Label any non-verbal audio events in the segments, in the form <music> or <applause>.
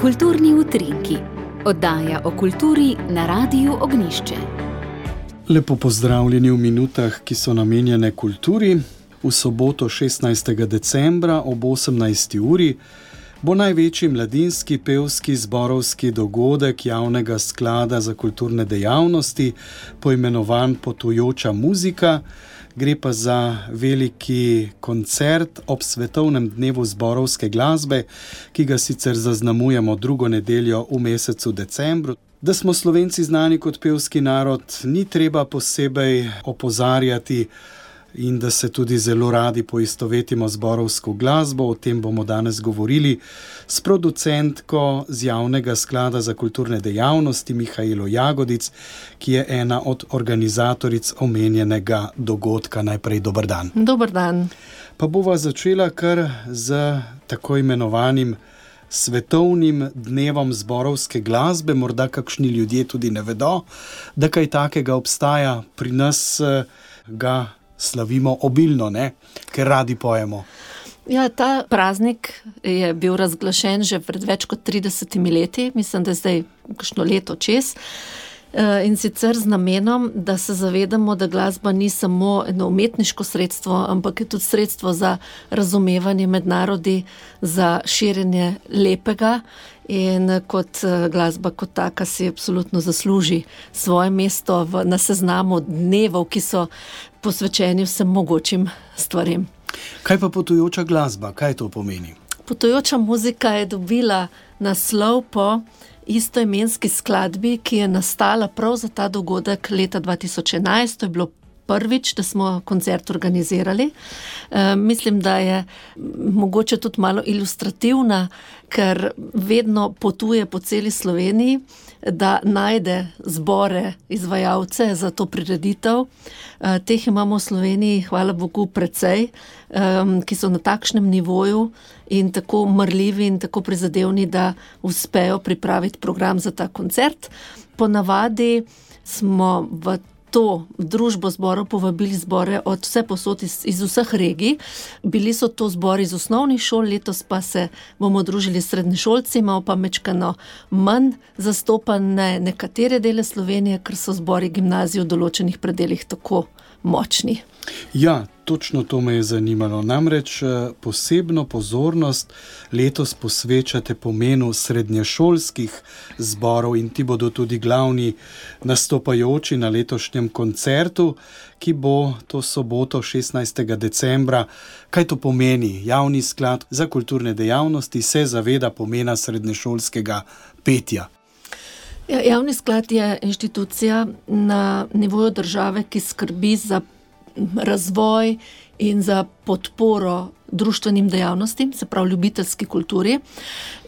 Kulturni utrinki, oddaja o kulturi na Radiu Ognišče. Lepo pozdravljeni v minutah, ki so namenjene kulturi. V soboto 16. decembra ob 18. uri bo največji mladinski pevski zborovski dogodek javnega sklada za kulturne dejavnosti, poimenovan Potujoča muzika. Gre pa za veliki koncert ob svetovnem dnevu zborovske glasbe, ki ga sicer zaznamujemo drugo nedeljo v mesecu decembru. Da smo slovenci znani kot pevski narod, ni treba posebej opozarjati in da se tudi zelo radi poistovetimo z borovsko glasbo. O tem bomo danes govorili s producentko z javnega sklada za kulturne dejavnosti Mihajlo Jagodic, ki je ena od organizatoric omenjenega dogodka. Najprej dober dan. Dober dan. Pa bova začela kar z tako imenovanim. Svetovnim dnevom zborovske glasbe, morda kakšni ljudje tudi ne vedo, da kaj takega obstaja, pri nas eh, ga slavimo obilno, ne? ker radi pojemo. Ja, ta praznik je bil razglašen že pred več kot 30 leti, mislim, da je zdaj kakšno leto čez. Eh, in sicer z namenom, da se zavedamo, da glasba ni samo eno umetniško sredstvo, ampak je tudi sredstvo za razumevanje med narodi, za širjenje lepega. In kot eh, glasba, kot taka, si absolutno zasluži svoje mesto v, na seznamu dnevov, ki so posvečeni vsem mogočim stvarem. Kaj pa potujoča glasba, kaj to pomeni? Potujoča muzika je dobila naslov po istoimenski skladbi, ki je nastala prav za ta dogodek leta 2011. To je bilo prvič, da smo koncert organizirali. E, mislim, da je mogoče tudi malo ilustrativna, ker vedno potuje po celi Sloveniji, da najde zbore izvajalce za to prireditev. E, teh imamo v Sloveniji, hvala Bogu, precej, e, ki so na takšnem nivoju in tako mrljivi in tako prizadevni, da uspejo pripraviti program za ta koncert. Ponavadi smo v to družbo zborov povabili zbore od vse posod iz, iz vseh regij. Bili so to zbori iz osnovnih šol, letos pa se bomo družili s srednješolci, imamo pa mečkano manj zastopane nekatere dele Slovenije, ker so zbori gimnazij v določenih predeljih tako močni. Ja, točno to me je zanimalo. Namreč eh, posebno pozornost letos posvečate pomenu srednješolskih zborov in ti bodo tudi glavni nastopajoči na letošnjem koncertu, ki bo to soboto 16. decembra. Kaj to pomeni? Javni sklad za kulturne dejavnosti se zaveda pomena srednješolskega petja. Ja, javni sklad je inštitucija na nivoju države, ki skrbi za razvoj in za podporo društvenim dejavnostim, se pravi ljubiteljski kulturi.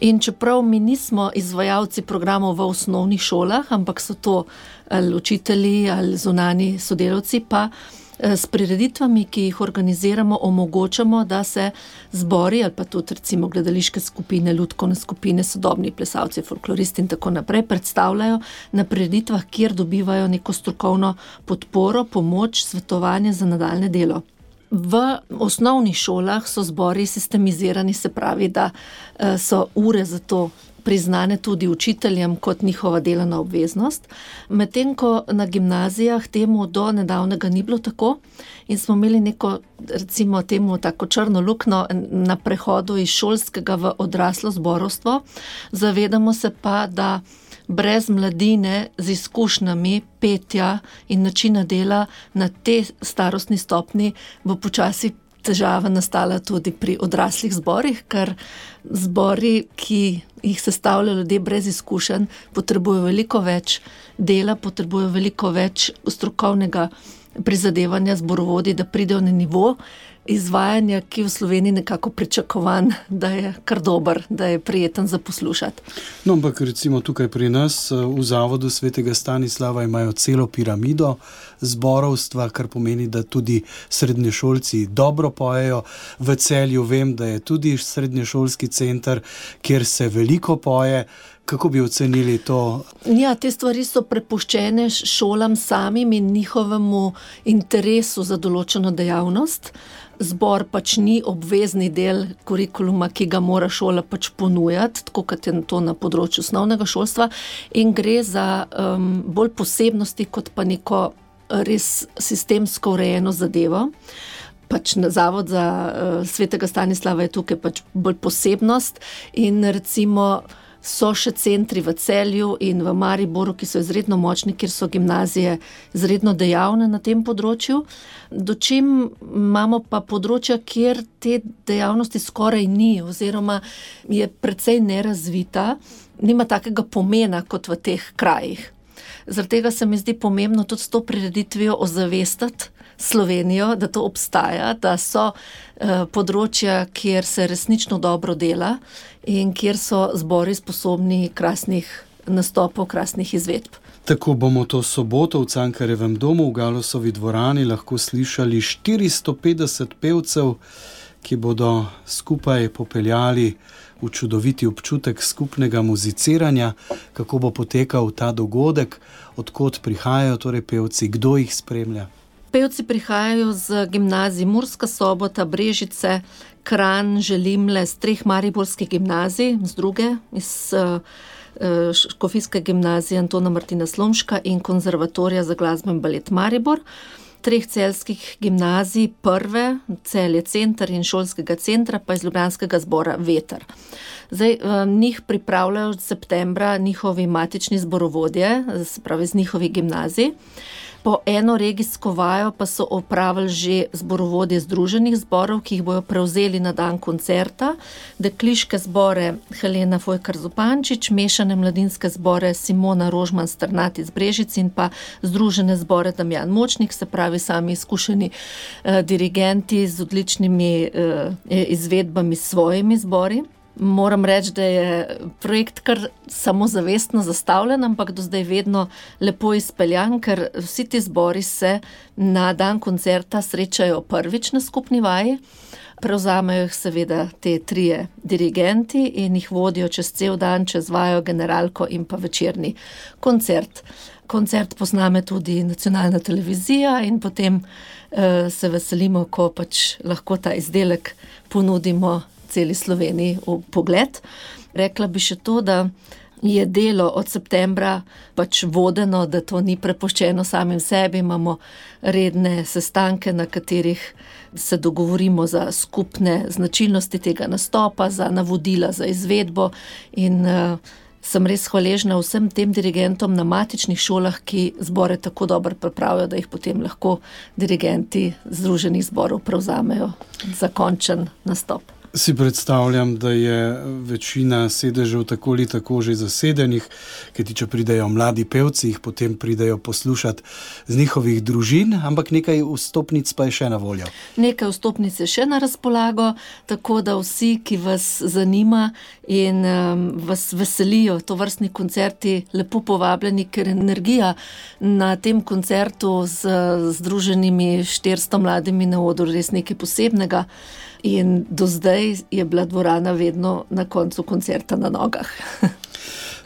In čeprav mi nismo izvajalci programov v osnovnih šolah, ampak so to ali učitelji ali zunani sodelavci, pa. Eh, s prireditvami, ki jih organiziramo, omogočamo, da se zbori ali pa tudi recimo gledališke skupine, ljudske skupine, sodobni plesalci, folkloristi in tako naprej predstavljajo na prireditvah, kjer dobivajo neko strokovno podporo, pomoč, svetovanje za nadaljne delo. V osnovnih šolah so zbori sistemizirani, se pravi, da eh, so ure za to priznane tudi učiteljem kot njihova delovna obveznost. Medtem ko na gimnazijah temu do nedavnega ni bilo tako in smo imeli neko, recimo, temu tako črno luknjo na prehodu iz šolskega v odraslo zborovstvo, zavedamo se pa, da. Brez mladine z izkušnjami petja in načina dela na tej starostni stopni bo počasi težava nastala tudi pri odraslih zborih, ker zbori, ki jih sestavljajo ljudje brez izkušenj, potrebujejo veliko več dela, potrebujejo veliko več strokovnega prizadevanja zborovodi, da pridejo na nivo izvajanja, ki je v Sloveniji nekako pričakovan, da je kar dober, da je prijeten za poslušati. No, ampak recimo tukaj pri nas eh, v Zavodu svetega Stanislava imajo celo piramido zborovstva, kar pomeni, da tudi srednješolci dobro pojejo. V celju vem, da je tudi srednješolski center, kjer se veliko poje. Kako bi ocenili to? Ja, te stvari so prepuščene šolam samim in njihovemu interesu za določeno dejavnost. Zbor pač ni obvezni del kurikuluma, ki ga mora šola pač ponujati, tako kot je to na področju osnovnega šolstva, in gre za um, bolj posebnosti, kot pa neko res sistemsko urejeno zadevo. Pač na Zavod za uh, svetega Stanislava je tukaj pač bolj posebnost in recimo so še centri v Celju in v Mariboru, ki so izredno močni, kjer so gimnazije izredno dejavne na tem področju. Dočim imamo pa področja, kjer te dejavnosti skoraj ni, oziroma je precej nerazvita, nima takega pomena kot v teh krajih. Zaradi tega se mi zdi pomembno tudi s to prireditvijo ozavestiti Slovenijo, da to obstaja, da so uh, področja, kjer se resnično dobro dela in kjer so zbori sposobni krasnih nastopov, krasnih izvedb. Tako bomo to soboto v Cankarevem domu v Galosovi dvorani lahko slišali 450 pevcev, ki bodo skupaj popeljali v čudoviti občutek skupnega muziciranja, kako bo potekal ta dogodek, odkot prihajajo torej pevci, kdo jih spremlja. Pevci prihajajo z gimnazij Murska sobota, Brežice, Kran, Želimle, z treh mariborskih gimnazij, z druge, iz uh, Škofijske gimnazije Antona Martina Slomška in konzervatorija za glasbo in balet Maribor. Treh celskih gimnazij, prve, celje centra in šolskega centra, pa iz Ljubljanskega zbora Veter. Zdaj, njih pripravljajo od septembra njihovi matični zborovodje, se pravi z njihovih gimnazij. Po eno regijsko vajo pa so opravili že zborovodje Združenih zborov, ki jih bodo prevzeli na dan koncerta, dekliške zbore Helena Fojkar Zupančič, mešane mladinske zbore Simona Rožman Strnati iz Brežic in pa Združene zbore Damjan Močnik, se pravi sami izkušeni eh, dirigenti z odličnimi eh, izvedbami svojimi zbori. Moram reči, da je projekt kar samozavestno zastavljen, ampak do zdaj vedno lepo izpeljan, ker vsi ti zbori se na dan koncerta srečajo prvič na skupni vaji. Prevzamejo jih seveda te trije dirigenti in jih vodijo čez cel dan, čez vajo, generalko in pa večerni koncert. Koncert pozname tudi nacionalna televizija in potem uh, se veselimo, ko pač lahko ta izdelek ponudimo celi Sloveniji v pogled. Rekla bi še to, da je delo od septembra pač vodeno, da to ni prepuščeno samim sebi. Imamo redne sestanke, na katerih se dogovorimo za skupne značilnosti tega nastopa, za navodila za izvedbo in uh, Sem res hvaležna vsem tem dirigentom na matičnih šolah, ki zbore tako dobro pripravijo, da jih potem lahko dirigenti Združenih zborov prevzamejo za končen nastop. Si predstavljam, da je večina sedežev tako ali tako že zasedenih, ker če pridejo mladi pevci, jih potem pridejo poslušati z njihovih družin, ampak nekaj vstopnic pa je še na voljo. Nekaj vstopnic je še na razpolago, tako da vsi, ki vas zanima in um, vas veselijo to vrstni koncerti, lepo povabljeni, ker energija na tem koncertu z združenimi 400 mladimi na odru res nekaj posebnega. In do zdaj je bila dvorana vedno na koncu koncerta na nogah. <laughs>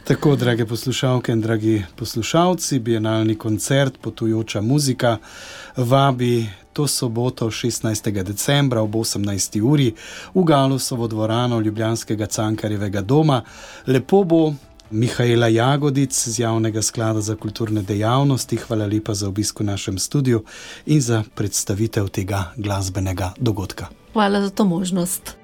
Tako, drage poslušalke in dragi poslušalci, bienalni koncert Potujoča muzika vabi to soboto 16. decembra ob 18. uri v Galusovo dvorano Ljubljanskega Cankarjevega doma. Lepo bo. Mihajla Jagodic z Javnega sklada za kulturne dejavnosti, hvala lepa za obisk v našem studiu in za predstavitev tega glasbenega dogodka. Hvala za to možnost.